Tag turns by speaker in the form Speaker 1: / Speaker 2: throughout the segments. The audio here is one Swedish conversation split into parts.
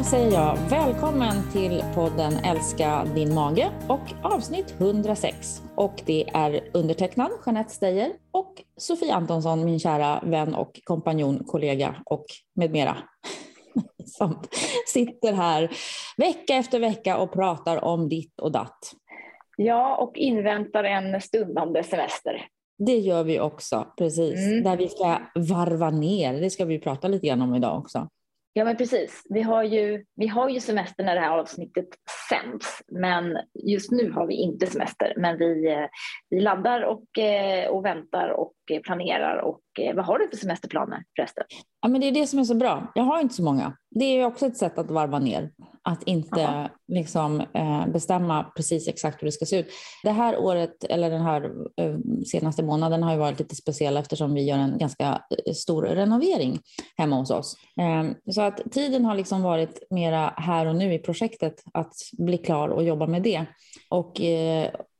Speaker 1: Då säger jag välkommen till podden Älska din mage och avsnitt 106. Och det är undertecknad Jeanette Steyer och Sofie Antonsson, min kära vän och kompanjon, kollega och med mera. Som sitter här vecka efter vecka och pratar om ditt och datt.
Speaker 2: Ja, och inväntar en stundande semester.
Speaker 1: Det gör vi också, precis. Mm. Där vi ska varva ner. Det ska vi prata lite grann om idag också.
Speaker 2: Ja, men precis. Vi har ju, vi har ju semester när det här avsnittet sänds, men just nu har vi inte semester. Men vi, eh, vi laddar och, eh, och väntar och eh, planerar. Och vad har du för semesterplaner förresten?
Speaker 1: Ja, men det är det som är så bra. Jag har inte så många. Det är också ett sätt att varva ner. Att inte liksom, eh, bestämma precis exakt hur det ska se ut. Det här året, eller den här eh, senaste månaden har ju varit lite speciell eftersom vi gör en ganska eh, stor renovering hemma hos oss. Eh, så att tiden har liksom varit mera här och nu i projektet att bli klar och jobba med det. Och,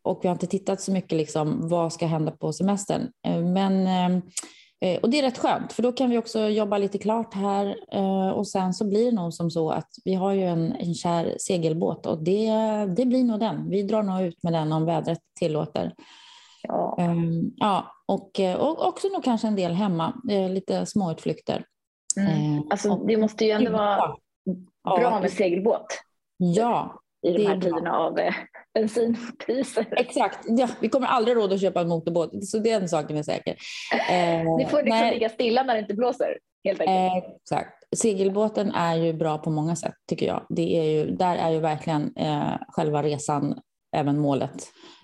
Speaker 1: och vi har inte tittat så mycket liksom, vad ska hända på semestern. Men Eh, och det är rätt skönt, för då kan vi också jobba lite klart här eh, och sen så blir det nog som så att vi har ju en, en kär segelbåt och det, det blir nog den. Vi drar nog ut med den om vädret tillåter. Ja, um, ja och, eh, och också nog kanske en del hemma, lite småutflykter.
Speaker 2: Mm. Alltså det måste ju ändå vara bra med segelbåt.
Speaker 1: Ja,
Speaker 2: i de här tiderna av eh, bensinpriser.
Speaker 1: Exakt, ja, vi kommer aldrig råd att köpa en motorbåt, så den saken är säker.
Speaker 2: Eh, Ni får liksom ligga stilla när det inte blåser. Helt enkelt.
Speaker 1: Eh, exakt. Segelbåten är ju bra på många sätt tycker jag. Det är ju, där är ju verkligen eh, själva resan även målet.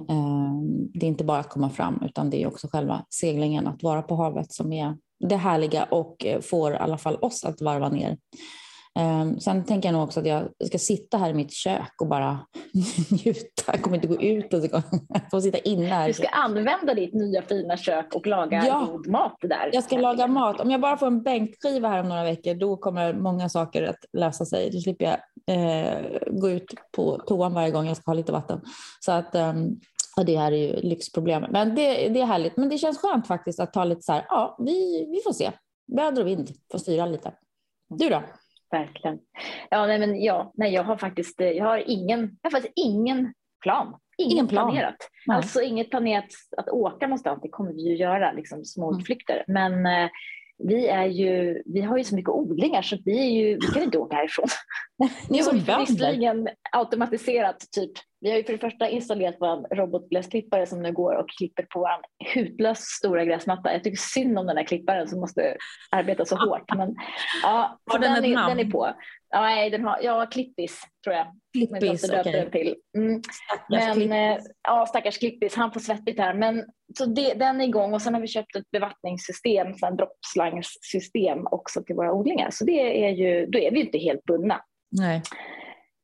Speaker 1: Eh, det är inte bara att komma fram utan det är också själva seglingen, att vara på havet som är det härliga och eh, får i alla fall oss att varva ner. Um, sen tänker jag nog också att jag ska sitta här i mitt kök och bara njuta. Jag kommer inte gå ut och få sitta inne här.
Speaker 2: Du ska använda ditt nya fina kök och laga ja, god mat där.
Speaker 1: Jag ska laga mat. Om jag bara får en bänkskiva här om några veckor då kommer många saker att lösa sig. Då slipper jag eh, gå ut på toan varje gång jag ska ha lite vatten. Så att um, och det här är ju lyxproblem. Men det, det är härligt. Men det känns skönt faktiskt att ta lite så här, ja, vi, vi får se. Väder och vind får styra lite. Du då?
Speaker 2: Verkligen. Ja, nej, men ja, nej, jag har faktiskt jag har ingen, jag har faktiskt ingen plan. Ingen, ingen plan. planerat. Nej. Alltså inget planerat att åka någonstans, det kommer vi ju göra, liksom små mm. utflykter. Men eh, vi, är ju, vi har ju så mycket odlingar så vi, är ju, vi kan inte åka härifrån.
Speaker 1: Ni är som
Speaker 2: bönder. automatiserat typ. Vi har ju för det första installerat vår robotgräsklippare som nu går och klipper på en hutlös stora gräsmatta. Jag tycker synd om den där klipparen som måste arbeta så hårt. Men, ja,
Speaker 1: har den,
Speaker 2: den,
Speaker 1: är,
Speaker 2: den är på. Ja, nej, den har, ja, Klippis tror jag.
Speaker 1: Klippis, okej. Okay.
Speaker 2: Till. Mm. Men, klippis. Eh, ja, stackars Klippis, han får svettigt här. Men, så det, den är igång och sen har vi köpt ett bevattningssystem, en droppslangssystem också till våra odlingar. Så det är ju, då är vi inte helt bundna.
Speaker 1: Nej.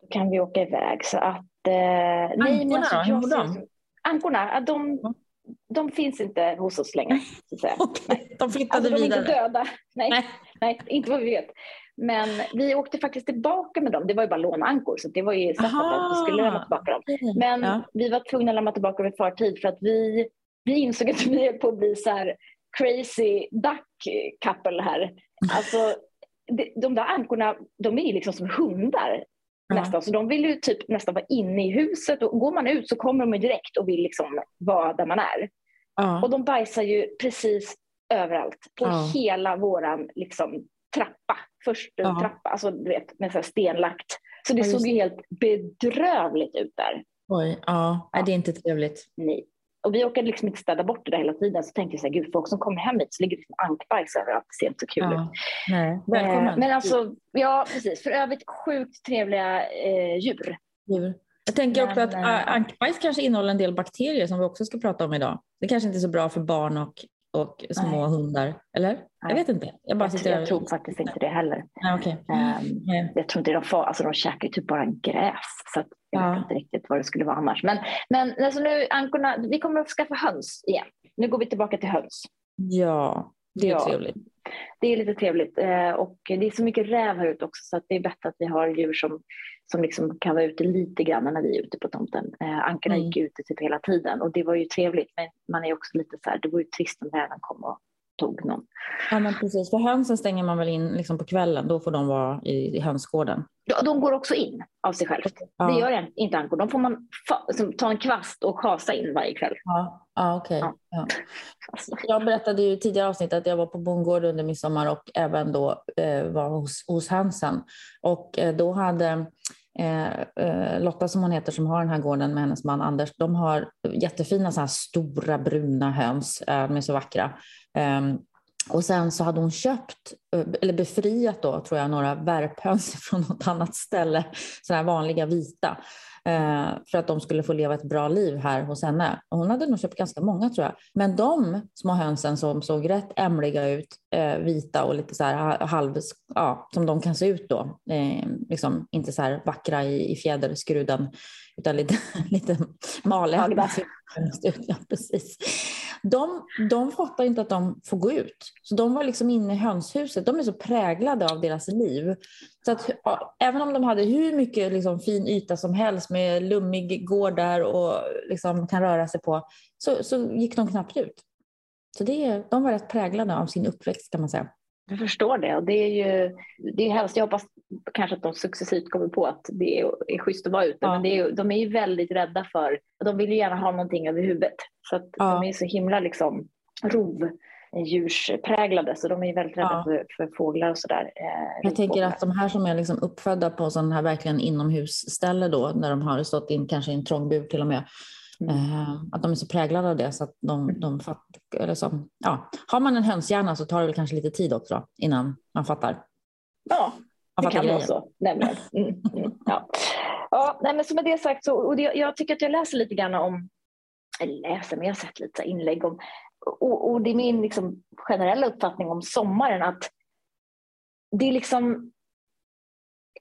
Speaker 2: Då kan vi åka iväg. Så att,
Speaker 1: nej, men alltså, då, hur mår de?
Speaker 2: Ankorna, de, de finns inte hos oss längre.
Speaker 1: Okay. De flyttade alltså, vidare?
Speaker 2: De är inte döda. Nej, nej. nej, inte vad vi vet. Men vi åkte faktiskt tillbaka med dem. Det var ju bara lånankor så det var ju sagt att vi skulle lämna tillbaka dem. Men ja. vi var tvungna att lämna tillbaka dem i förtid för att vi, vi insåg att vi är på att bli så här crazy duck couple här. Alltså, de där ankorna, de är liksom som hundar. Nästan. Så de vill ju typ nästan vara inne i huset och går man ut så kommer de direkt och vill liksom vara där man är. Och de bajsar ju precis överallt på hela våran liksom, trappa första ja. trappa, alltså du vet med så stenlagt. Så det ja, såg ju helt bedrövligt ut där.
Speaker 1: Oj, ja, ja. det är inte trevligt.
Speaker 2: Nej. Och vi orkade liksom inte städa bort det där hela tiden. Så tänkte jag så här, gud folk som kommer hem hit så ligger det liksom ankbajs överallt. Det ser inte så kul ja. ut.
Speaker 1: Nej. Välkommen.
Speaker 2: Eh, men alltså, ja precis. För övrigt sjukt trevliga eh, djur.
Speaker 1: djur. Jag tänker också att äh, ankbajs kanske innehåller en del bakterier som vi också ska prata om idag. Det kanske inte är så bra för barn och och små Nej. hundar? Eller? Nej. Jag vet inte.
Speaker 2: Jag, bara jag, jag tror faktiskt inte det heller.
Speaker 1: Nej, okay.
Speaker 2: um, Jag tror inte de får, alltså de käkar ju typ bara gräs. Så jag ja. vet inte riktigt vad det skulle vara annars. Men, men alltså nu, ankorna, vi kommer att skaffa höns igen. Nu går vi tillbaka till höns.
Speaker 1: Ja, det är ja. trevligt.
Speaker 2: Det är lite trevligt eh, och det är så mycket räv här ute också så att det är bättre att vi har djur som, som liksom kan vara ute lite grann när vi är ute på tomten. Eh, ankarna mm. gick ute typ hela tiden och det var ju trevligt men man är också lite så här, det var ju trist om räven kom och tog någon.
Speaker 1: Ja men precis, för hönsen stänger man väl in liksom på kvällen, då får de vara i, i hönsgården.
Speaker 2: Ja, de går också in av sig själv. Ja. Det gör inte ankor. De får man ta en kvast och chasa in varje kväll.
Speaker 1: Ja, ja okej. Okay. Ja. Ja. Jag berättade ju i tidigare avsnitt att jag var på bondgård under midsommar och även då eh, var hos, hos hönsen. Och eh, då hade Eh, eh, Lotta som hon heter som har den här gården med hennes man Anders, de har jättefina så här stora bruna höns, eh, de är så vackra. Eh, och sen så hade hon köpt, eh, eller befriat då, tror jag, några värphöns från något annat ställe, sådana här vanliga vita, för att de skulle få leva ett bra liv här hos henne. Och hon hade nog köpt ganska många tror jag. Men de små hönsen som såg rätt ämliga ut, eh, vita och lite så här halv, ja, som de kan se ut då, eh, liksom inte så här vackra i, i fjäderskruden, utan lite, lite maliga. Ja, precis. De, de fattar inte att de får gå ut. Så de var liksom inne i hönshuset. De är så präglade av deras liv. Så att, även om de hade hur mycket liksom, fin yta som helst med lummig gård där och liksom, kan röra sig på, så, så gick de knappt ut. Så det, de var rätt präglade av sin uppväxt kan man säga.
Speaker 2: Jag förstår det och det är ju det är hemskt. Jag hoppas kanske att de successivt kommer på att det är, är schysst att vara ute. Ja. Men det är, de är ju väldigt rädda för, de vill ju gärna ha någonting över huvudet. Så att ja. de är så himla liksom rovdjurspräglade så de är väldigt rädda ja. för, för, fåglar och sådär.
Speaker 1: Eh, jag tänker att de här som är liksom uppfödda på sådana här verkligen inomhusställe då, när de har stått in kanske i en trång bur till och med, Mm. Eh, att de är så präglade av det så att de, mm. de fattar. Eller så, ja. Har man en hönshjärna så tar det väl kanske lite tid också innan man fattar.
Speaker 2: Ja, det kan vara så. Nämligen. Mm, mm, ja. Ja, nej, men så med det sagt så, och det, jag tycker att jag läser lite grann om, eller läser, men jag har sett lite inlägg om, och, och det är min liksom generella uppfattning om sommaren att det är liksom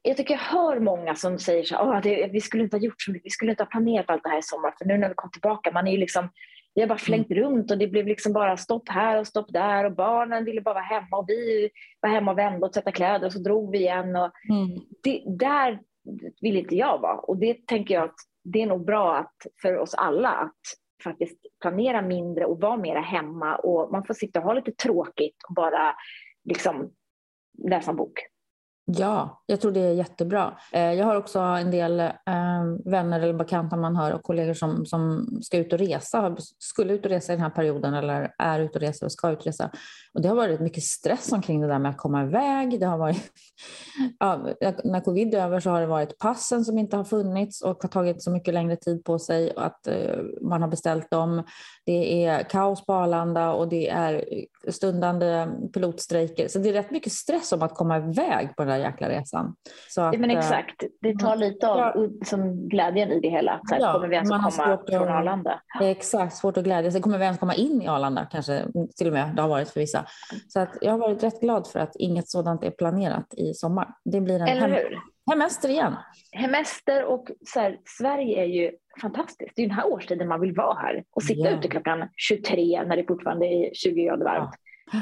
Speaker 2: jag tycker jag hör många som säger så oh, det, vi skulle inte ha gjort så mycket, vi skulle inte ha planerat allt det här i sommar för nu när vi kom tillbaka, man är ju liksom, vi har bara flängt mm. runt och det blev liksom bara stopp här och stopp där och barnen ville bara vara hemma och vi var hemma och vände och tvätta kläder och så drog vi igen och mm. det, där vill inte jag vara och det tänker jag att det är nog bra att, för oss alla att faktiskt planera mindre och vara mera hemma och man får sitta och ha lite tråkigt och bara liksom läsa en bok.
Speaker 1: Ja, jag tror det är jättebra. Eh, jag har också en del eh, vänner eller bekanta man hör och kollegor som, som ska ut och resa, skulle ut och resa i den här perioden eller är ute och reser och ska ut och resa. Och det har varit mycket stress omkring det där med att komma iväg. Det har varit, ja, när covid är över så har det varit passen som inte har funnits och har tagit så mycket längre tid på sig att eh, man har beställt dem. Det är kaos på Arlanda och det är stundande pilotstrejker. Så det är rätt mycket stress om att komma iväg på den där jäkla resan. Så
Speaker 2: att, men eh, exakt, det tar lite av ja. som glädjen i det hela. Så här, ja, kommer vi ens komma från Arlanda?
Speaker 1: Exakt, svårt att glädja sig. Kommer vi ens komma in i Arlanda kanske till och med? Det har varit för vissa. Så att jag har varit rätt glad för att inget sådant är planerat i sommar. Det blir en
Speaker 2: Eller hur?
Speaker 1: Hemester igen.
Speaker 2: Hemester och så här, Sverige är ju fantastiskt. Det är den här årstiden man vill vara här och sitta yeah. ute klockan 23 när det fortfarande är 20 grader varmt. Ja.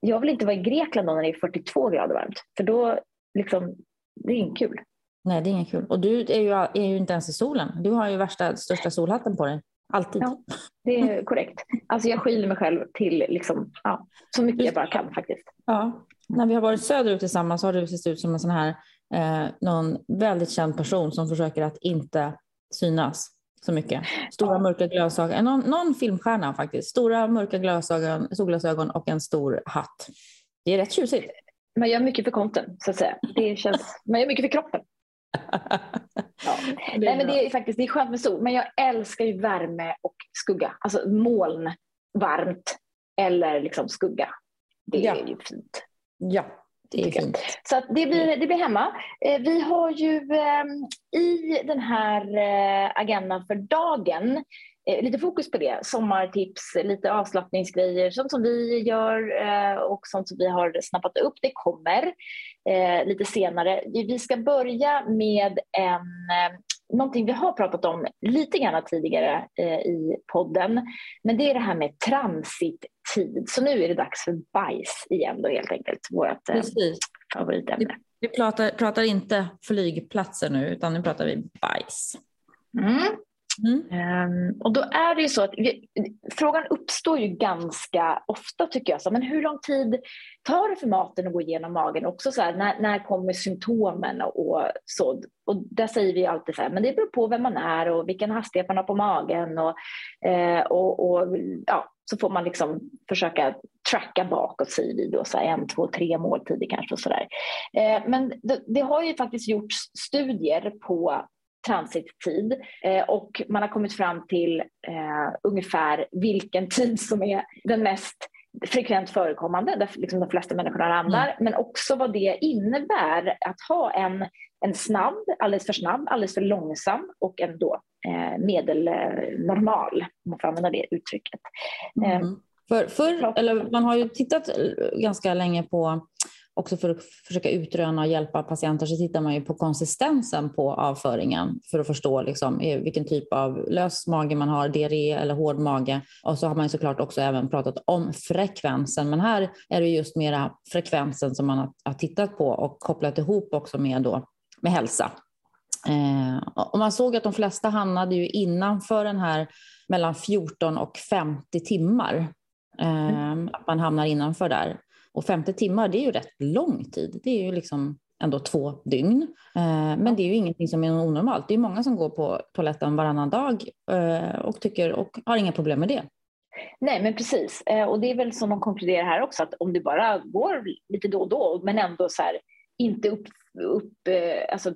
Speaker 2: Jag vill inte vara i Grekland när det är 42 grader varmt för då liksom, det är inte kul.
Speaker 1: Nej, det är inget kul. Och du är ju, är ju inte ens i solen. Du har ju värsta, största solhatten på dig. Alltid.
Speaker 2: Ja, det är korrekt. Alltså jag skyller mig själv till liksom, ja, så mycket jag bara kan faktiskt.
Speaker 1: Ja. När vi har varit söderut tillsammans har du sett ut som en sån här eh, någon väldigt känd person som försöker att inte synas så mycket. Stora mörka glasögon, någon, någon filmstjärna faktiskt. Stora mörka glasögon, solglasögon och en stor hatt. Det är rätt tjusigt.
Speaker 2: Man gör mycket för konten så att säga. Det känns, man gör mycket för kroppen. Ja. Nej, men det är faktiskt det är skönt med sol, men jag älskar ju värme och skugga. Alltså moln, varmt eller liksom skugga. Det ja. är ju fint.
Speaker 1: Ja, det är fint.
Speaker 2: Så det, blir, det blir hemma. Eh, vi har ju ehm, i den här eh, agendan för dagen eh, lite fokus på det. Sommartips, lite avslappningsgrejer, sånt som vi gör och sånt som vi har snappat upp. Det kommer lite senare. Vi ska börja med en någonting vi har pratat om lite grann tidigare i podden. Men det är det här med transittid. Så nu är det dags för bajs igen då helt enkelt. Vårt eh, favoritämne.
Speaker 1: Vi, pratar, pratar, inte flygplatser nu utan nu pratar vi bajs.
Speaker 2: Mm. Mm. Um, och då är det ju så att vi, frågan uppstår ju ganska ofta tycker jag. Så, men hur lång tid tar det för maten att gå igenom magen? Också så här, när, när kommer symptomen och, och så? Och där säger vi alltid så här, men det beror på vem man är och vilken hastighet man har på magen och, eh, och, och ja, så får man liksom försöka tracka bakåt säger vi då, så här, en, två, tre måltider kanske och sådär. Eh, men det, det, har ju faktiskt gjorts studier på transittid eh, och man har kommit fram till eh, ungefär vilken tid som är den mest frekvent förekommande, där liksom de flesta människor använder, mm. men också vad det innebär att ha en, en snabb, alldeles för snabb, alldeles för långsam och en då eh, medelnormal, om man får använda det uttrycket.
Speaker 1: Mm. Eh, för, för, eller man har ju tittat ganska länge på också för att försöka utröna och hjälpa patienter så tittar man ju på konsistensen på avföringen för att förstå liksom, eh, vilken typ av lös mage man har, diarré eller hård mage. Och så har man såklart också även pratat om frekvensen, men här är det just mera frekvensen som man har, tittat på och kopplat ihop också med, då, med hälsa. Eh, och man såg att de flesta hamnade ju innanför den här mellan 14 och 50 timmar. Eh, mm. Att man hamnar innanför där. Och 50 timmar, det är ju rätt lång tid. Det är ju liksom ändå två dygn. Eh, men det är ju ingenting som är onormalt. Det är många som går på toaletten varannan dag eh, och, tycker, och har inga problem med det.
Speaker 2: Nej, men precis. Eh, och det är väl som de konkluderar här också, att om du bara går lite då och då, men ändå så här, inte upp, upp alltså,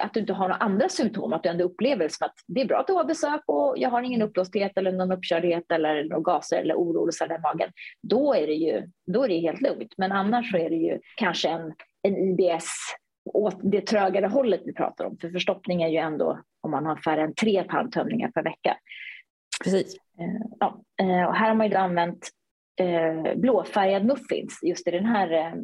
Speaker 2: att du inte har några andra symptom, att du ändå upplever som att det är bra att du har besök och jag har ingen uppblåsthet eller någon uppkördhet eller några gaser eller oroligheter i magen. Då är det ju då är det helt lugnt. Men annars så är det ju kanske en, en IBS åt det trögare hållet vi pratar om. För förstoppning är ju ändå om man har färre än tre tarmtömningar per vecka.
Speaker 1: Precis.
Speaker 2: Ja, och här har man ju använt blåfärgad muffins just i den här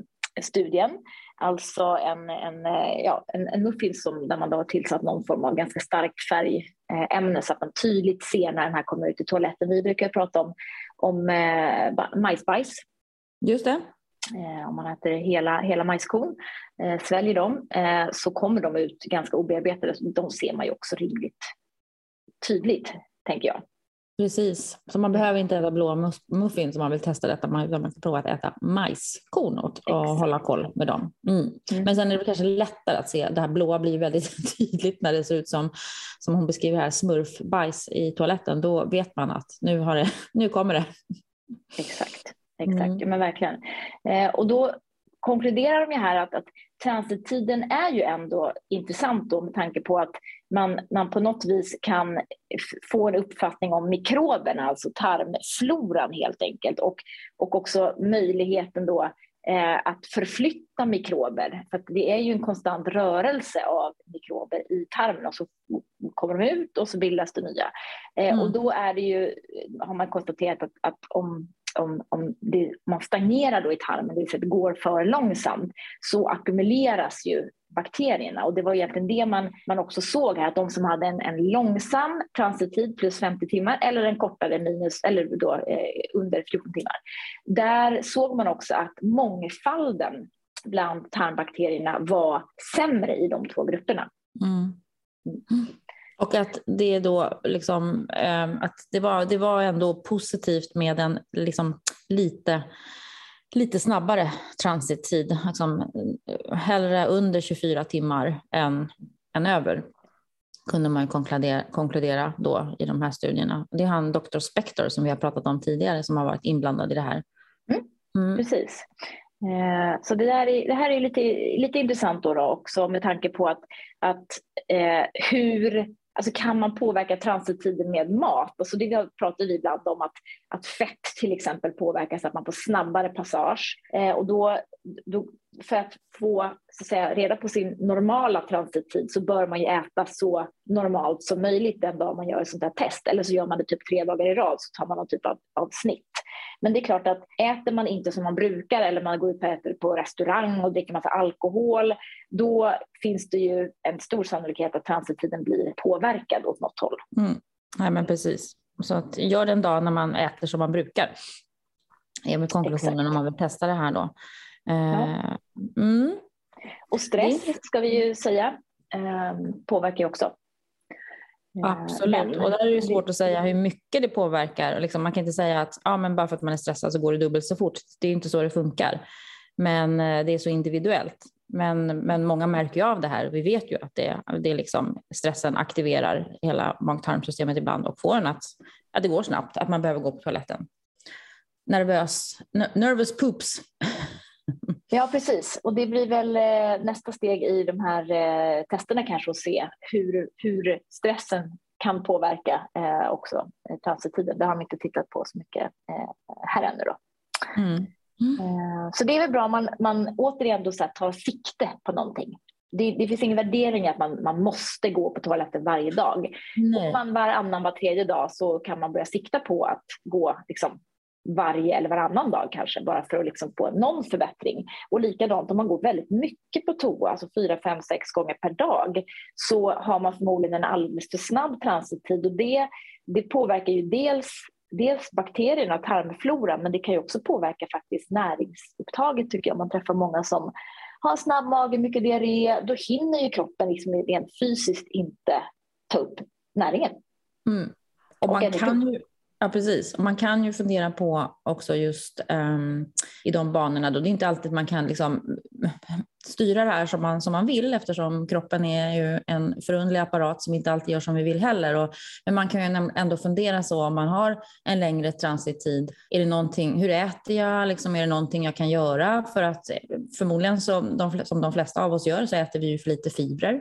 Speaker 2: studien. Alltså en, en, eh, ja, en, en muffin som, där man då har tillsatt någon form av ganska starkt färgämne så att man tydligt ser när den här kommer ut i toaletten. Vi brukar prata om, om eh, majsbajs.
Speaker 1: Just det.
Speaker 2: Eh, om man äter hela, hela majskorn, eh, sväljer dem, eh, så kommer de ut ganska obearbetade. De ser man ju också rimligt tydligt, tänker jag.
Speaker 1: Precis, så man behöver inte äta blå muffins om man vill testa detta, man, man kan prova att äta majskorn och, och hålla koll med dem. Mm. Mm. Men sen är det kanske lättare att se, det här blåa blir väldigt tydligt när det ser ut som, som hon beskriver här, smurfbajs i toaletten. Då vet man att nu, har det, nu kommer det.
Speaker 2: Exakt, exakt, mm. men verkligen. Eh, och då konkluderar de här att, att transittiden är ju ändå intressant då med tanke på att man, man på något vis kan få en uppfattning om mikroberna, alltså tarmfloran helt enkelt och, och också möjligheten då eh, att förflytta mikrober. För det är ju en konstant rörelse av mikrober i tarmen och så kommer de ut och så bildas det nya. Eh, mm. Och då är det ju, har man konstaterat att, att om om, om det, man stagnerar då i tarmen, det vill säga det går för långsamt, så ackumuleras ju bakterierna. Och det var egentligen det man, man också såg här, att de som hade en, en långsam transittid plus 50 timmar eller en kortare minus, eller då, eh, under 14 timmar. Där såg man också att mångfalden bland tarmbakterierna var sämre i de två grupperna. Mm.
Speaker 1: Mm. Och att det då liksom, eh, att det var, det var ändå positivt med en liksom lite, lite snabbare transittid. Liksom, hellre under 24 timmar än, än över kunde man konkludera, konkludera då i de här studierna. Det är han Dr. Spector som vi har pratat om tidigare som har varit inblandad i det här.
Speaker 2: Mm, mm. Precis. Eh, så det, där är, det här är lite, lite intressant då, då också med tanke på att, att eh, hur Alltså kan man påverka transittiden med mat? Alltså det pratar vi ibland om att, att fett till exempel påverkas, att man får snabbare passage. Eh, och då, då, för att få så att säga, reda på sin normala transittid så bör man ju äta så normalt som möjligt den dag man gör ett sånt här test. Eller så gör man det typ tre dagar i rad så tar man någon typ av, av snitt. Men det är klart att äter man inte som man brukar eller man går ut och äter på restaurang och dricker massa alkohol, då finns det ju en stor sannolikhet att transittiden blir påverkad åt något håll.
Speaker 1: Mm. Nej, men precis. Så att gör en dag när man äter som man brukar. Det är väl konklusionen om man vill testa det här då.
Speaker 2: Ja. Mm. Och stress ska vi ju säga eh, påverkar ju också.
Speaker 1: Absolut, men, och där är det svårt att säga hur mycket det påverkar. Liksom, man kan inte säga att ja, men bara för att man är stressad så går det dubbelt så fort. Det är inte så det funkar. Men eh, det är så individuellt. Men, men många märker ju av det här. Vi vet ju att det, det liksom, stressen aktiverar hela mag-tarmsystemet ibland och får en att, att det går snabbt, att man behöver gå på toaletten. Nervös, nervous poops.
Speaker 2: Ja, precis. Och det blir väl eh, nästa steg i de här eh, testerna kanske att se hur, hur stressen kan påverka eh, också transittiden. Det har de inte tittat på så mycket här ännu. Då. Mm. Mm. Så det är väl bra om man, man återigen då så tar sikte på någonting. Det, det, finns ingen värdering att man, man måste gå på toaletten varje dag. Om man varannan, var tredje dag så kan man börja sikta på att gå liksom, varje eller varannan dag kanske, bara för att liksom få någon förbättring. Och likadant om man går väldigt mycket på toa, alltså fyra, fem, sex gånger per dag, så har man förmodligen en alldeles för snabb transittid och det, det påverkar ju dels dels bakterierna och tarmfloran, men det kan ju också påverka faktiskt näringsupptaget tycker jag. Om man träffar många som har snabb mage, mycket diarré, då hinner ju kroppen liksom rent fysiskt inte ta upp näringen.
Speaker 1: Mm. Och man och kan ju, Ja, precis. Och man kan ju fundera på också just um, i de banorna. Då. Det är inte alltid man kan liksom styra det här som man, som man vill eftersom kroppen är ju en förundlig apparat som inte alltid gör som vi vill heller. Och, men man kan ju ändå fundera så om man har en längre transittid. Är det någonting, hur äter jag? Liksom, är det någonting jag kan göra? För att förmodligen så, de, som de flesta av oss gör så äter vi ju för lite fibrer.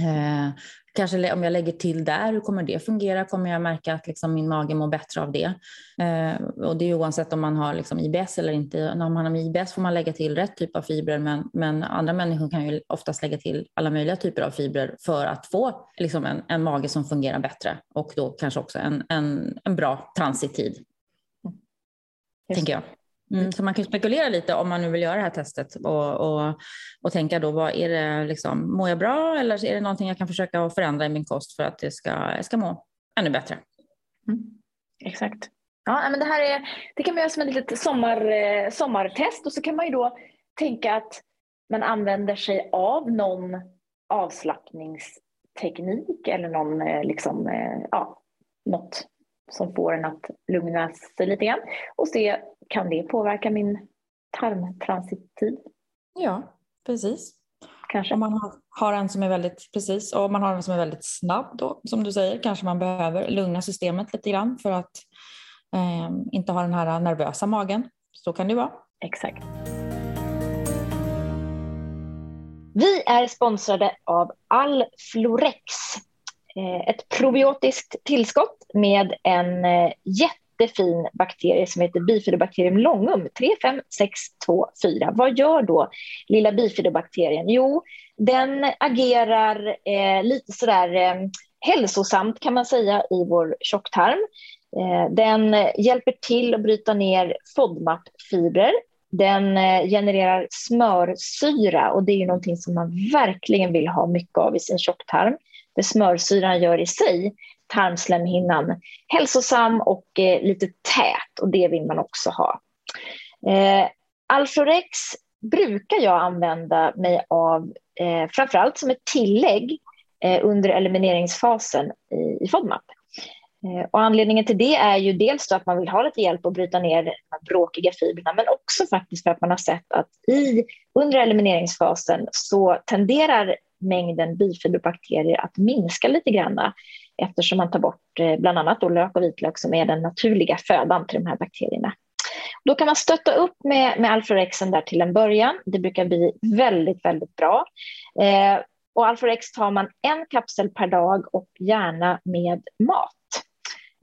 Speaker 1: Eh, Kanske om jag lägger till där, hur kommer det fungera? Kommer jag märka att liksom min mage mår bättre av det? Eh, och det är oavsett om man har liksom IBS eller inte. Om man har IBS får man lägga till rätt typ av fibrer, men, men andra människor kan ju oftast lägga till alla möjliga typer av fibrer för att få liksom en, en mage som fungerar bättre och då kanske också en, en, en bra transittid. Tänker jag. Mm, så man kan spekulera lite om man nu vill göra det här testet och, och, och tänka då, vad är det liksom, mår jag bra eller är det någonting jag kan försöka förändra i min kost för att det ska, jag ska må ännu bättre?
Speaker 2: Mm. Exakt. Ja, men det här är, det kan man göra som ett litet sommar, eh, sommartest och så kan man ju då tänka att man använder sig av någon avslappningsteknik eller någon, eh, liksom, eh, ja, något som får en att lugna sig lite grann och se kan det påverka min tarmtransittid?
Speaker 1: Ja, precis.
Speaker 2: Kanske.
Speaker 1: Om man har en som är väldigt, precis, och om man har en som är väldigt snabb då, som du säger, kanske man behöver lugna systemet lite grann för att eh, inte ha den här nervösa magen. Så kan det vara.
Speaker 2: Exakt. Vi är sponsrade av Alflorex, eh, ett probiotiskt tillskott med en eh, jättefin bakterie som heter bifidobakterium longum 35624. Vad gör då lilla bifidobakterien? Jo, den agerar eh, lite sådär eh, hälsosamt kan man säga i vår tjocktarm. Eh, den hjälper till att bryta ner FODMAP-fibrer. Den eh, genererar smörsyra och det är ju någonting som man verkligen vill ha mycket av i sin tjocktarm. Det smörsyran gör i sig tarmslemhinnan hälsosam och eh, lite tät och det vill man också ha. Eh, Alflorex brukar jag använda mig av eh, framförallt som ett tillägg eh, under elimineringsfasen i, i FODMAP. Eh, och anledningen till det är ju dels att man vill ha lite hjälp att bryta ner de bråkiga fibrerna men också faktiskt för att man har sett att i, under elimineringsfasen så tenderar mängden bifiberbakterier att minska lite grann eftersom man tar bort eh, bland annat då lök och vitlök som är den naturliga födan till de här bakterierna. Då kan man stötta upp med, med Alforexen där till en början. Det brukar bli väldigt, väldigt bra. Eh, och Alforex tar man en kapsel per dag och gärna med mat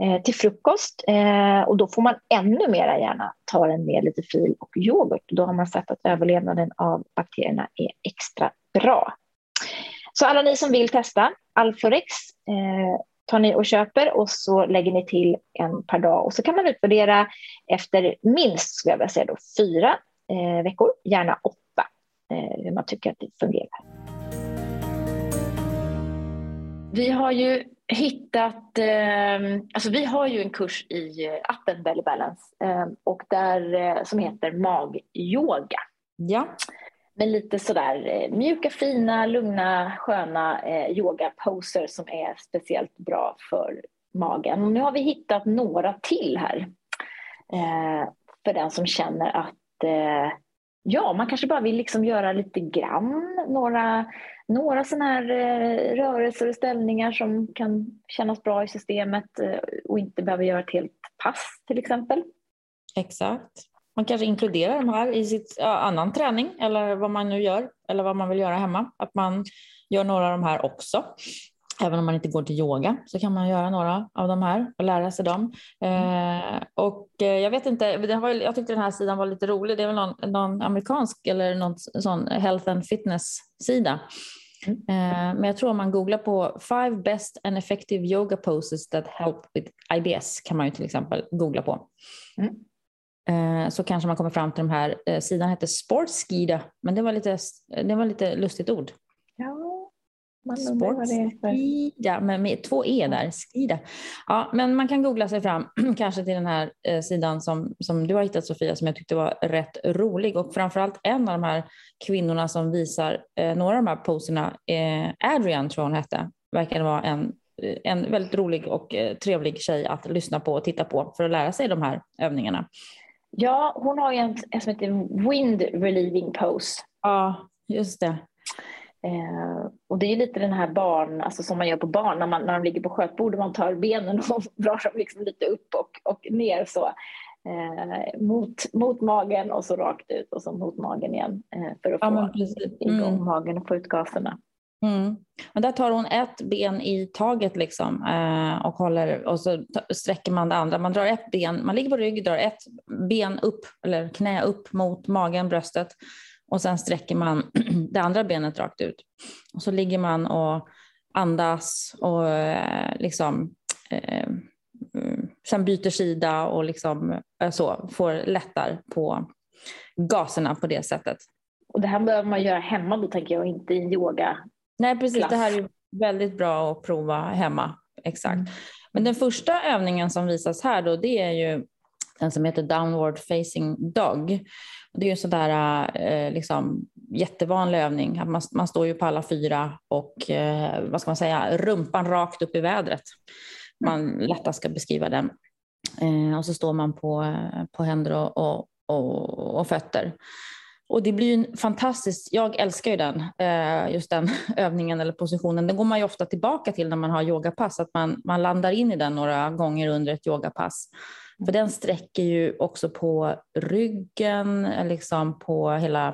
Speaker 2: eh, till frukost. Eh, och då får man ännu mera gärna ta den med lite fil och yoghurt. Då har man sett att överlevnaden av bakterierna är extra bra. Så alla ni som vill testa Alforex eh, tar ni och köper och så lägger ni till en per dag och så kan man utvärdera efter minst, skulle jag vilja säga då, fyra eh, veckor, gärna åtta, eh, hur man tycker att det fungerar. Vi har ju hittat, eh, alltså vi har ju en kurs i eh, appen Belly Balance eh, och där, eh, som heter magyoga.
Speaker 1: Ja
Speaker 2: med lite sådär eh, mjuka, fina, lugna, sköna eh, yogaposer som är speciellt bra för magen. Och nu har vi hittat några till här eh, för den som känner att eh, ja, man kanske bara vill liksom göra lite grann, några, några sådana här eh, rörelser och ställningar som kan kännas bra i systemet eh, och inte behöver göra ett helt pass till exempel.
Speaker 1: Exakt. Man kanske inkluderar de här i sitt ja, annan träning eller vad man nu gör eller vad man vill göra hemma. Att man gör några av de här också. Även om man inte går till yoga så kan man göra några av de här och lära sig dem. Eh, och eh, jag vet inte, det var, jag tyckte den här sidan var lite rolig. Det är väl någon, någon amerikansk eller någon sån health and fitness sida. Mm. Eh, men jag tror om man googlar på five best and effective yoga poses that help with IBS kan man ju till exempel googla på. Mm. Eh, så kanske man kommer fram till de här, eh, sidan heter Sportskida, men det var lite, det var lite lustigt ord.
Speaker 2: Ja, man undrar vad det är
Speaker 1: för... Skida, med, två e där, skida. Ja, men man kan googla sig fram kanske till den här eh, sidan som, som du har hittat Sofia, som jag tyckte var rätt rolig och framförallt en av de här kvinnorna som visar eh, några av de här poserna, eh, Adrian tror hon hette, verkar vara en en väldigt rolig och trevlig tjej att lyssna på och titta på för att lära sig de här övningarna.
Speaker 2: Ja, hon har ju en, en som heter Wind Relieving Pose.
Speaker 1: Ja, just det.
Speaker 2: Eh, och det är lite den här barn, alltså som man gör på barn när, man, när de ligger på skötbordet, man tar benen och drar dem liksom lite upp och, och ner så. Eh, mot, mot magen och så rakt ut och så mot magen igen eh, för att ja, få igång mm. magen och få ut gaserna.
Speaker 1: Mm. Men där tar hon ett ben i taget liksom, eh, och, håller, och så sträcker man det andra. Man drar ett ben, man ligger på rygg, drar ett ben upp, eller knä upp mot magen, bröstet och sen sträcker man det andra benet rakt ut. Och så ligger man och andas och eh, liksom eh, mm, sen byter sida och liksom eh, så får lättar på gaserna på det sättet.
Speaker 2: Och det här behöver man göra hemma då tänker jag, inte i yoga
Speaker 1: Nej, precis. Klass. Det här är väldigt bra att prova hemma. Exakt. Mm. Men den första övningen som visas här då, det är ju den som heter Downward Facing Dog. Det är ju en sådär eh, liksom, jättevanlig övning. Man, man står ju på alla fyra och eh, vad ska man säga, rumpan rakt upp i vädret. Man lättast ska beskriva den. Eh, och så står man på, på händer och, och, och, och fötter. Och det blir ju fantastiskt, jag älskar ju den, eh, just den övningen eller positionen. Den går man ju ofta tillbaka till när man har yogapass, att man, man landar in i den några gånger under ett yogapass. För den sträcker ju också på ryggen, liksom på hela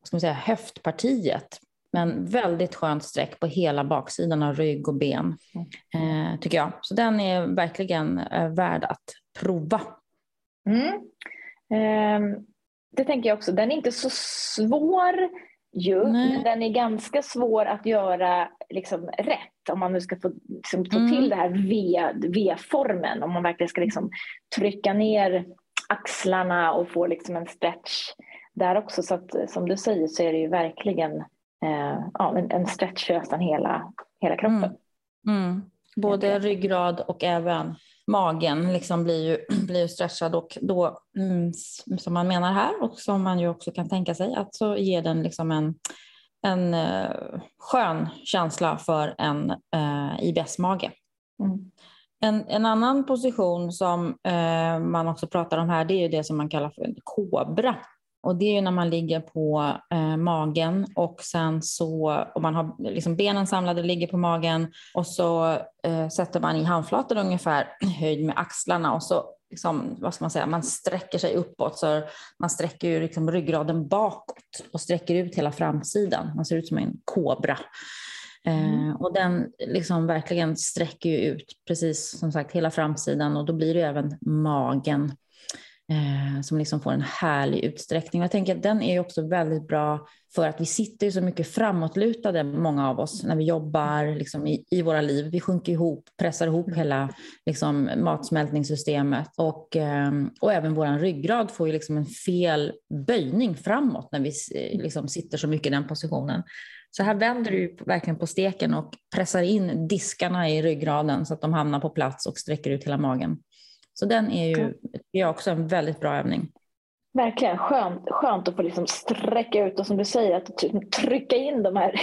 Speaker 1: vad ska man säga, höftpartiet. Men väldigt skönt streck på hela baksidan av rygg och ben, eh, tycker jag. Så den är verkligen eh, värd att prova.
Speaker 2: Mm. Um det tänker jag också. Den är inte så svår ju, Nej. men den är ganska svår att göra liksom, rätt om man nu ska få, liksom, få mm. till det här V-formen. Om man verkligen ska liksom, trycka ner axlarna och få liksom, en stretch där också. Så att, som du säger så är det ju verkligen eh, ja, en, en stretch för nästan hela, hela kroppen.
Speaker 1: Mm. Mm. Både ryggrad och även magen liksom blir, ju, blir ju stretchad och då, mm, som man menar här och som man ju också kan tänka sig, att så ger den liksom en, en uh, skön känsla för en uh, eh, IBS-mage. Mm. En, en, annan position som uh, man också pratar om här, det är ju det som man kallar för en kobra. Och det är ju när man ligger på eh, magen och sen så, om man har liksom benen samlade, ligger på magen och så eh, sätter man i handflatan ungefär höjd med axlarna och så liksom, vad ska man säga, man sträcker sig uppåt så man sträcker ju liksom ryggraden bakåt och sträcker ut hela framsidan. Man ser ut som en kobra. Eh, mm. och den liksom verkligen sträcker ju ut precis som sagt hela framsidan och då blir det även magen eh, som liksom får en härlig utsträckning. jag tänker att den är också väldigt bra för att vi sitter så mycket framåtlutade, många av oss, när vi jobbar liksom, i, i våra liv. Vi sjunker ihop, pressar ihop hela liksom, matsmältningssystemet och, eh, och även vår ryggrad får ju liksom en fel böjning framåt när vi liksom, sitter så mycket i den positionen. Så här vänder du verkligen på steken och pressar in diskarna i ryggraden så att de hamnar på plats och sträcker ut hela magen. Så den är ju är också en väldigt bra övning.
Speaker 2: Verkligen skönt, skönt att få liksom sträcka ut och som du säger att trycka in de här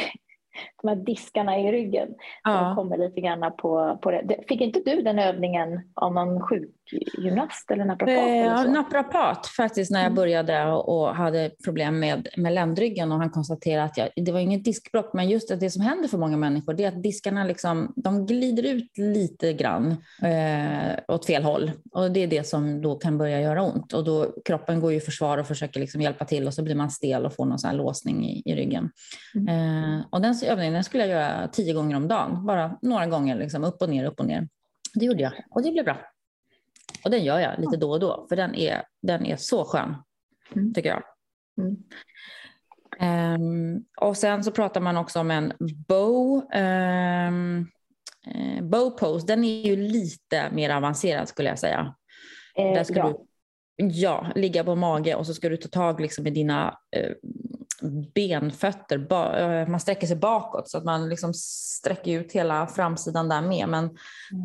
Speaker 2: de här diskarna i ryggen. Ja. De kommer lite grann på, på det. Fick inte du den övningen av någon sjukgymnast eller naprapat? Eh,
Speaker 1: ja, naprapat faktiskt när jag mm. började och hade problem med, med ländryggen och han konstaterade att jag, det var inget diskbråck men just att det som händer för många människor det är att diskarna liksom, de glider ut lite grann eh, åt fel håll och det är det som då kan börja göra ont och då kroppen går ju i försvar och försöker liksom hjälpa till och så blir man stel och får någon sån låsning i, i ryggen. Mm. Eh, och den övningen den skulle jag göra tio gånger om dagen, bara några gånger liksom, upp och ner, upp och ner. Det gjorde jag och det blev bra. Och den gör jag lite då och då, för den är, den är så skön, mm. tycker jag. Mm. Um, och sen så pratar man också om en bow, um, bow pose. Den är ju lite mer avancerad skulle jag säga.
Speaker 2: Eh, Där ska ja.
Speaker 1: du ja, ligga på mage och så ska du ta tag liksom i dina uh, benfötter, eh, man sträcker sig bakåt så att man liksom sträcker ut hela framsidan där med. Men mm.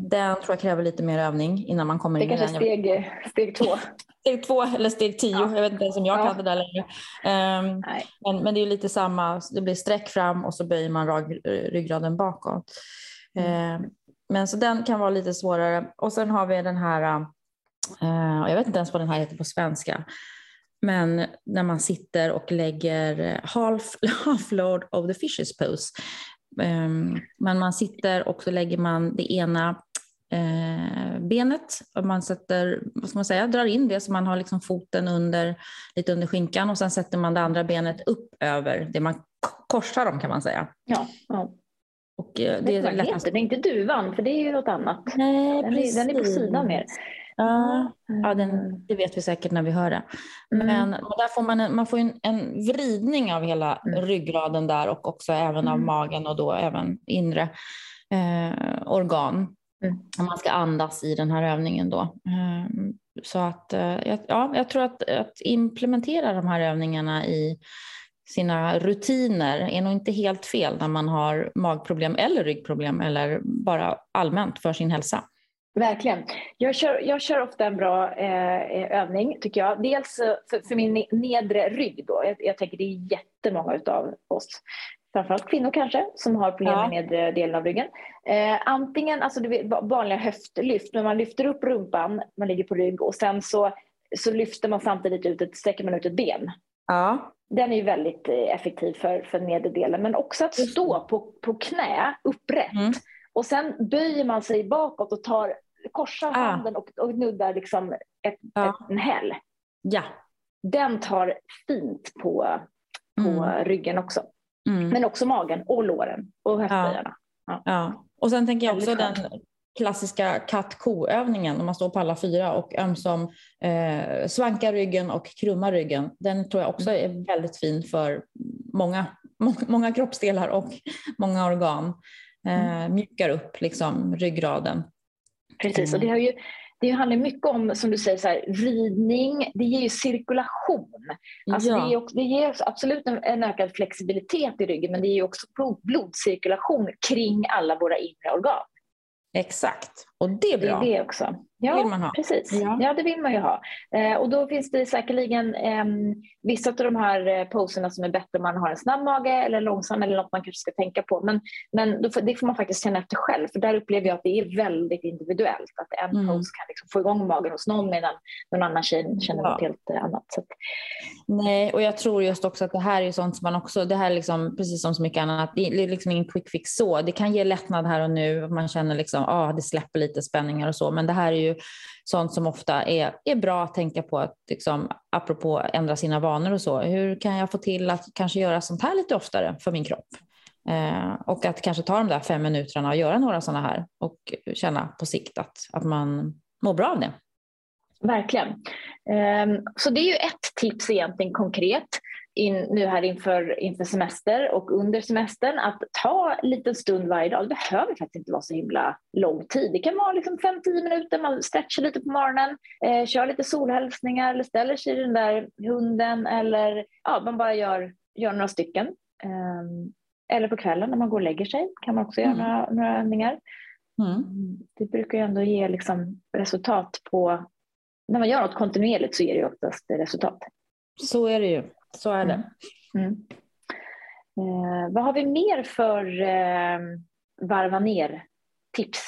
Speaker 1: den tror jag kräver lite mer övning innan man kommer
Speaker 2: det
Speaker 1: in i
Speaker 2: den. Det kanske är steg, steg två.
Speaker 1: steg två eller steg tio, ja. jag vet inte ens om jag ja. kan det där längre. Um, men, men, det är lite samma, det blir sträck fram och så böjer man rag, ryggraden bakåt. Mm. Um, men så den kan vara lite svårare. Och sen har vi den här, uh, jag vet inte ens vad den här heter på svenska, men när man sitter och lägger half, half load of the fishes pose. Um, men man sitter och så lägger man det ena eh, benet och man sätter, vad ska man säga, drar in det så man har liksom foten under, lite under skinkan och sen sätter man det andra benet upp över det man korsar dem kan man säga.
Speaker 2: Ja, ja.
Speaker 1: Och, eh, det,
Speaker 2: det är lättast. Det är inte duvan, för det är ju något annat.
Speaker 1: Nej,
Speaker 2: den, är, den är på sidan mer.
Speaker 1: Ja, ja den, det vet vi säkert när vi hör det. Mm. Men där får man, en, man får en, en vridning av hela mm. ryggraden där och också även av mm. magen och då även inre eh, organ. Mm. Man ska andas i den här övningen då. Eh, så att eh, ja, jag tror att, att implementera de här övningarna i sina rutiner är nog inte helt fel när man har magproblem eller ryggproblem eller bara allmänt för sin hälsa.
Speaker 2: Verkligen. Jag kör, jag kör ofta en bra eh, övning, tycker jag. Dels eh, för, för min nedre rygg. Då. Jag, jag tänker det är jättemånga av oss, framförallt kvinnor kanske, som har problem ja. med nedre delen av ryggen. Eh, antingen alltså det vanliga höftlyft, men man lyfter upp rumpan, man ligger på rygg och sen så, så lyfter man samtidigt ut ett, sträcker man ut ett ben.
Speaker 1: Ja.
Speaker 2: Den är ju väldigt eh, effektiv för, för nedre delen, men också att stå på, på knä upprätt. Mm och sen böjer man sig bakåt och tar, korsar handen och, och nuddar liksom ett, ja. ett, en häl.
Speaker 1: Ja.
Speaker 2: Den tar fint på, på mm. ryggen också. Mm. Men också magen och låren och höftböjarna.
Speaker 1: Ja. ja. Och sen tänker jag också den klassiska katt-ko-övningen, om man står på alla fyra och ömsom eh, svankar ryggen och krummar ryggen. Den tror jag också är väldigt fin för många, många kroppsdelar och många organ eh, mm. mjukar upp liksom, ryggraden.
Speaker 2: Precis, och det, har ju, det handlar mycket om, som du säger, så här, vridning, det ger ju cirkulation. Alltså ja. det, ger, det ger absolut en, en, ökad flexibilitet i ryggen, men det ger också blodcirkulation kring alla våra inre organ.
Speaker 1: Exakt, och det är bra.
Speaker 2: Det är det också. Ja, vill man ha. precis. Ja. ja, det vill man ju ha. Eh, och då finns det säkerligen eh, vissa av de här eh, poserna som är bättre om man har en snabb mage eller långsam eller något man kanske ska tänka på. Men, men då, det får man faktiskt känna efter själv, för där upplever jag att det är väldigt individuellt. Att en mm. pose kan liksom få igång magen hos någon medan någon annan känner, känner ja. något helt eh, annat. Så.
Speaker 1: Nej, och jag tror just också att det här är sånt som man också, det här är liksom, precis som så mycket annat, det är liksom ingen quick fix så. Det kan ge lättnad här och nu, man känner liksom, ah, det släpper lite spänningar och så, men det här är ju sånt som ofta är, är bra att tänka på, att liksom, apropå ändra sina vanor och så. Hur kan jag få till att kanske göra sånt här lite oftare för min kropp? Eh, och att kanske ta de där fem minuterna och göra några sådana här och känna på sikt att, att man mår bra av det.
Speaker 2: Verkligen. Ehm, så det är ju ett tips egentligen konkret in, nu här inför, inför semester och under semestern att ta en liten stund varje dag. Det behöver faktiskt inte vara så himla lång tid. Det kan vara liksom 5-10 minuter, man stretchar lite på morgonen, eh, kör lite solhälsningar eller ställer sig i den där hunden eller ja, man bara gör, gör några stycken. Eh, eller på kvällen när man går och lägger sig kan man också göra mm. några, några övningar. Mm. Det brukar ju ändå ge liksom resultat på... När man gör något kontinuerligt så ger det oftast resultat.
Speaker 1: så är det ju. Så är det.
Speaker 2: Mm. Mm. Eh, vad har vi mer för eh, varva ner-tips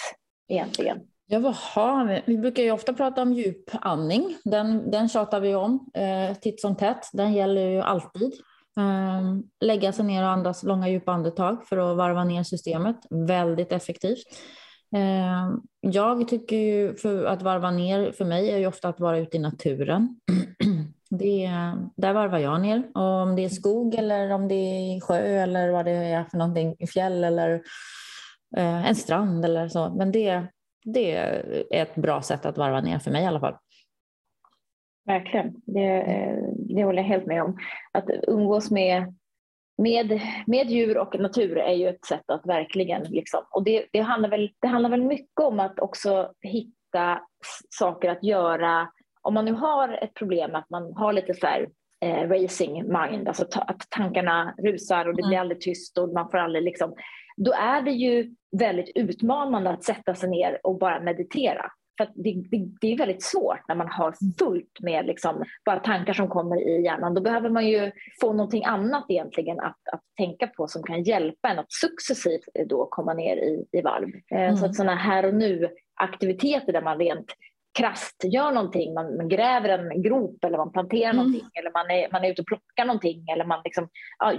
Speaker 2: egentligen?
Speaker 1: Ja, vad har vi? Vi brukar ju ofta prata om djupandning. Den, den tjatar vi om eh, titt som tätt. Den gäller ju alltid. Eh, lägga sig ner och andas långa djupa andetag för att varva ner systemet. Väldigt effektivt. Eh, jag tycker ju för att varva ner för mig är ju ofta att vara ute i naturen. Det, där varvar jag ner. Och om det är skog eller om det är sjö eller vad det är för någonting, fjäll eller eh, en strand eller så. Men det, det är ett bra sätt att varva ner för mig i alla fall.
Speaker 2: Verkligen, det, det håller jag helt med om. Att umgås med, med, med djur och natur är ju ett sätt att verkligen... Liksom, och det, det, handlar väl, det handlar väl mycket om att också hitta saker att göra om man nu har ett problem att man har lite så här, eh, racing mind, alltså ta, att tankarna rusar och det blir mm. aldrig tyst och man får aldrig liksom, då är det ju väldigt utmanande att sätta sig ner och bara meditera. För det, det, det, är väldigt svårt när man har fullt med liksom bara tankar som kommer i hjärnan. Då behöver man ju få någonting annat egentligen att, att tänka på som kan hjälpa en att successivt då komma ner i, i varv. Eh, mm. Så att sådana här och nu aktiviteter där man rent krasst gör någonting, man, man, gräver en grop eller man planterar mm. någonting eller man är, man är ute och plockar någonting eller man liksom, ja,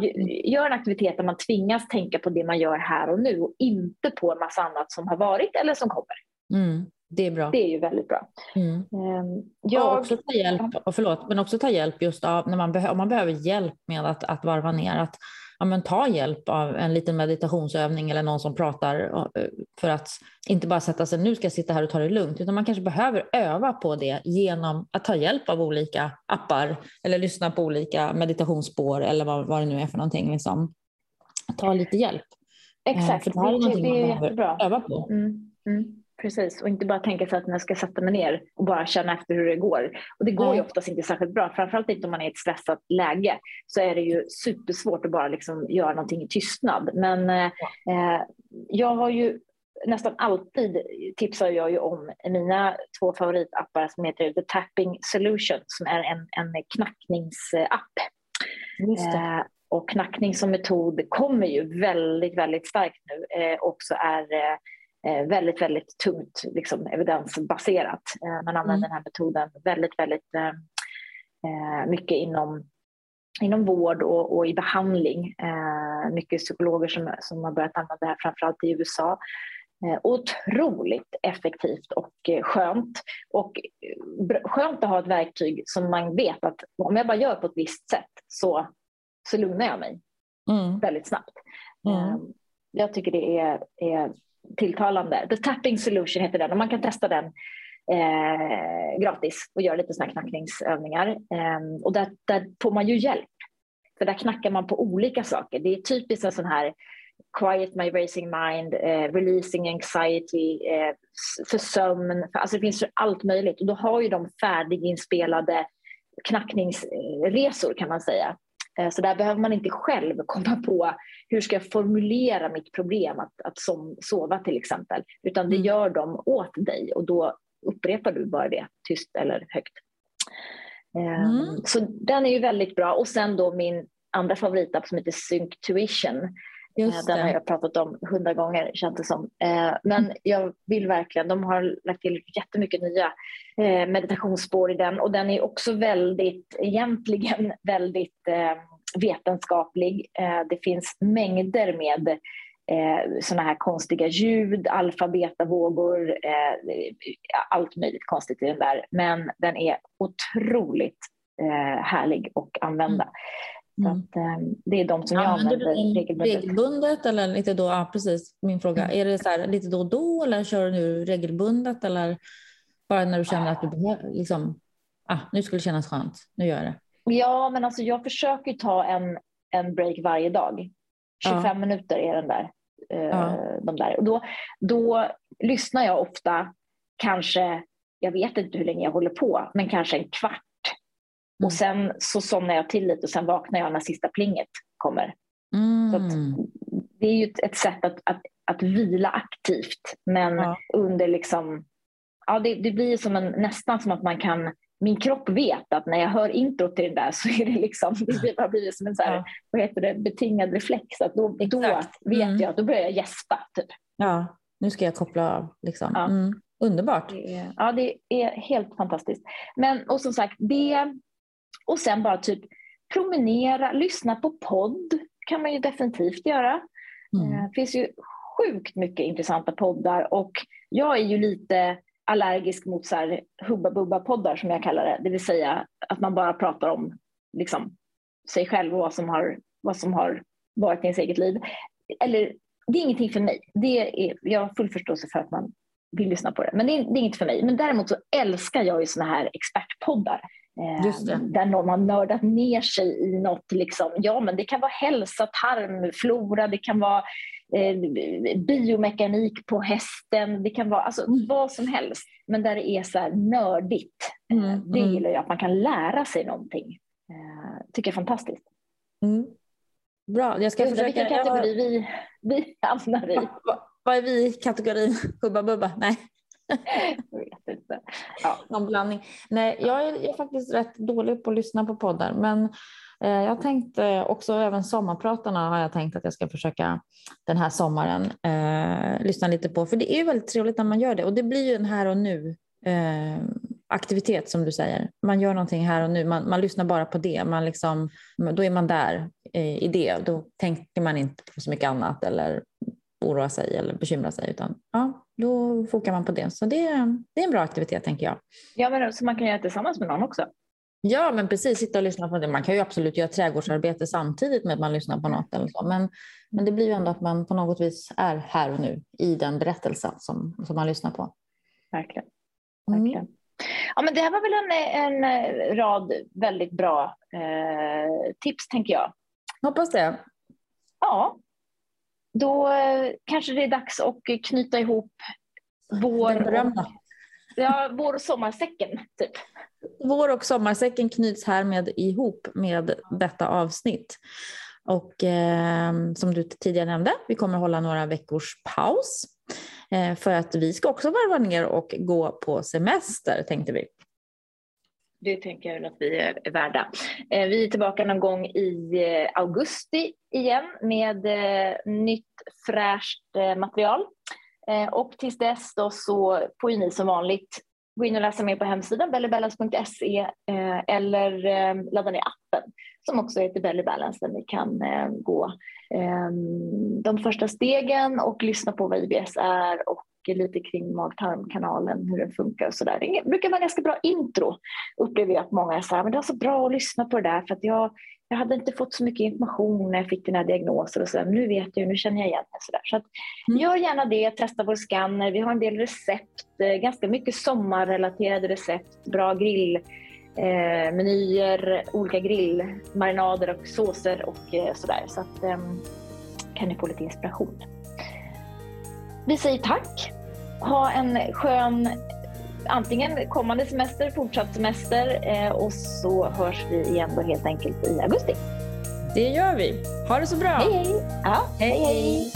Speaker 2: gör en aktivitet där man tvingas tänka på det man gör här och nu och inte på en massa annat som har varit eller som kommer.
Speaker 1: Mm. Det är bra.
Speaker 2: Det är ju väldigt bra.
Speaker 1: Mm. Ehm, jag... också ta hjälp, förlåt, men också ta hjälp just av när man, om man behöver hjälp med att, att varva ner. Att, ja, men ta hjälp av en liten meditationsövning eller någon som pratar för att inte bara sätta sig nu ska jag sitta här och ta det lugnt utan man kanske behöver öva på det genom att ta hjälp av olika appar eller lyssna på olika meditationsspår eller vad, vad det nu är för någonting. Liksom. Ta lite hjälp.
Speaker 2: Eh, Exakt,
Speaker 1: för det här är någonting man behöver öva på.
Speaker 2: Mm. Mm. Precis, och inte bara tänka sig att jag ska sätta mig ner och bara känna efter hur det går. Och det går mm. ju oftast inte särskilt bra, framförallt inte om man är i ett stressat läge. Så är det ju supersvårt att bara liksom göra någonting i tystnad. Men eh, jag har ju nästan alltid tipsar jag ju om mina två favoritappar som heter The Tapping Solution som är en, en knackningsapp. Eh, och knackning som metod kommer ju väldigt, väldigt starkt nu eh, också är eh, Eh, väldigt, väldigt tungt liksom, evidensbaserat. Eh, man använder mm. den här metoden väldigt, väldigt eh, mycket inom, inom vård och, och i behandling. mycket psykologer som, som har börjat använda det här, framförallt i USA. otroligt effektivt och skönt. Och skönt att ha ett verktyg som man vet att om jag bara gör på ett visst sätt så, så lugnar jag mig mm. väldigt snabbt. Mm. Jag tycker det är, är tilltalande. The Tapping Solution heter den och man kan testa den eh, gratis och göra lite såna knackningsövningar. Eh, och där, där får man ju hjälp. För där knackar man på olika saker. Det är typiskt en sån här quiet my racing mind, eh, releasing anxiety, eh, för sömn. För, alltså det finns för allt möjligt. Och då har ju de färdiginspelade knackningsresor kan man säga. Eh, så där behöver man inte själv komma på hur ska jag formulera mitt problem att, att som, sova till exempel. Utan det mm. gör de åt dig och då upprepar du bara det tyst eller högt. Eh, mm. Så den är ju väldigt bra. Och sen då min andra favoritapp som heter Synctuition. Just den har jag pratat om hundra gånger känns det som. Men jag vill verkligen, de har lagt till jättemycket nya meditationsspår i den och den är också väldigt, egentligen väldigt vetenskaplig. Det finns mängder med sådana här konstiga ljud, alfa, beta, vågor, allt möjligt konstigt i den där. Men den är otroligt härlig att använda. Mm. Så att, um, det är de som jag använder regelbundet.
Speaker 1: regelbundet. eller lite då, ja, precis min fråga. Mm. Är det så här, lite då och då eller kör du nu regelbundet eller bara när du känner att du behöver, liksom, ah, nu skulle det kännas skönt, nu gör jag det.
Speaker 2: Ja, men alltså jag försöker ta en, en break varje dag. 25 ja. minuter är den där. Uh, ja. de där. Och då, då lyssnar jag ofta, kanske, jag vet inte hur länge jag håller på, men kanske en kvart. Och sen så somnar jag till lite och sen vaknar jag när sista plinget kommer. Mm. det är ju ett, sätt att, att, att vila aktivt men ja. under liksom, ja det, det blir som en, nästan som att man kan min kropp vet att när jag hör intro till det där så är det liksom, det har blivit som en så här, ja. vad heter det, betingad reflex. Att då, då vet mm. jag, att då börjar jag gäspa. Typ.
Speaker 1: Ja, nu ska jag koppla av. Liksom. Ja. Mm. Underbart.
Speaker 2: Det är, ja, det är helt fantastiskt. Men och som sagt, det och sen bara typ promenera, lyssna på podd kan man ju definitivt göra. Mm. Eh, det finns ju sjukt mycket intressanta poddar och jag är ju lite allergisk mot så här hubba bubba poddar som jag kallar det, det vill säga att man bara pratar om liksom, sig själv och vad som har, vad som har varit i ens eget liv. Eller det är ingenting för mig. Det är, jag har full förståelse för att man vill lyssna på det, men det är, det är inget för mig. Men däremot så älskar jag ju såna här expertpoddar. Eh, där någon har nördat ner sig i något. Liksom. Ja, men det kan vara hälsa, tarmflora, det kan vara eh, biomekanik på hästen, det kan vara alltså, vad som helst. Men där det är så nördigt. Eh, mm, det mm. gillar jag, att man kan lära sig någonting. Eh, tycker jag är fantastiskt.
Speaker 1: Mm. Bra, jag ska försöka.
Speaker 2: Vilken kategori vi, vi hamnar i.
Speaker 1: Vad är vi i kategorin Hubba Bubba? Nej.
Speaker 2: Jag vet inte. Ja.
Speaker 1: Någon blandning. Nej, jag är, jag är, faktiskt rätt dålig på att lyssna på poddar, men eh, jag tänkte också även sommarpratarna har jag tänkt att jag ska försöka den här sommaren eh, lyssna lite på, för det är väldigt trevligt när man gör det och det blir ju en här och nu eh, aktivitet som du säger. Man gör någonting här och nu, man, man lyssnar bara på det, man liksom, då är man där eh, i det, då tänker man inte på så mycket annat eller oroa sig eller bekymra sig utan ja, då fokar man på det. Så det, det är en bra aktivitet tänker jag.
Speaker 2: Ja, men så man kan göra det tillsammans med någon också?
Speaker 1: Ja, men precis. Sitta och lyssna på det. Man kan ju absolut göra trädgårdsarbete samtidigt med att man lyssnar på något eller så. Men, men det blir ju ändå att man på något vis är här och nu i den berättelsen som, som man lyssnar på.
Speaker 2: Verkligen. Mm. Verkligen. Mm. Ja, men det här var väl en, en rad väldigt bra eh, tips, tänker jag.
Speaker 1: Hoppas det.
Speaker 2: Ja, då eh, kanske det är dags att knyta ihop vår, och, ja, vår och sommarsäcken. Typ.
Speaker 1: Vår och sommarsäcken knyts härmed ihop med detta avsnitt. Och eh, som du tidigare nämnde, vi kommer hålla några veckors paus eh, för att vi ska också varva ner och gå på semester tänkte vi.
Speaker 2: Det tänker jag att vi är värda. Eh, vi är tillbaka någon gång i eh, augusti igen med eh, nytt fräscht material. Och tills dess då så får ju ni som vanligt gå in och läsa mer på hemsidan bellybalance.se, eller ladda ner appen som också heter Belly Balance där ni kan gå de första stegen och lyssna på vad IBS är och lite kring mag-tarmkanalen, hur den funkar och sådär. Det brukar vara ganska bra intro, upplever jag att många är så här, men det var så bra att lyssna på det där för att jag, jag hade inte fått så mycket information när jag fick den här diagnosen och så där, men nu vet jag, nu känner jag igen mig. Så, där. så att, mm. gör gärna det, testa vår scanner, vi har en del recept, eh, ganska mycket sommarrelaterade recept, bra grill eh, menyer, olika grillmarinader och såser och eh, sådär. Så att eh, kan ni få lite inspiration. Vi säger tack. Ha en skön antingen kommande semester, fortsatt semester eh, och så hörs vi igen då helt enkelt i augusti.
Speaker 1: Det gör vi. Ha det så bra.
Speaker 2: Hej, hej. Ja, hej, hej.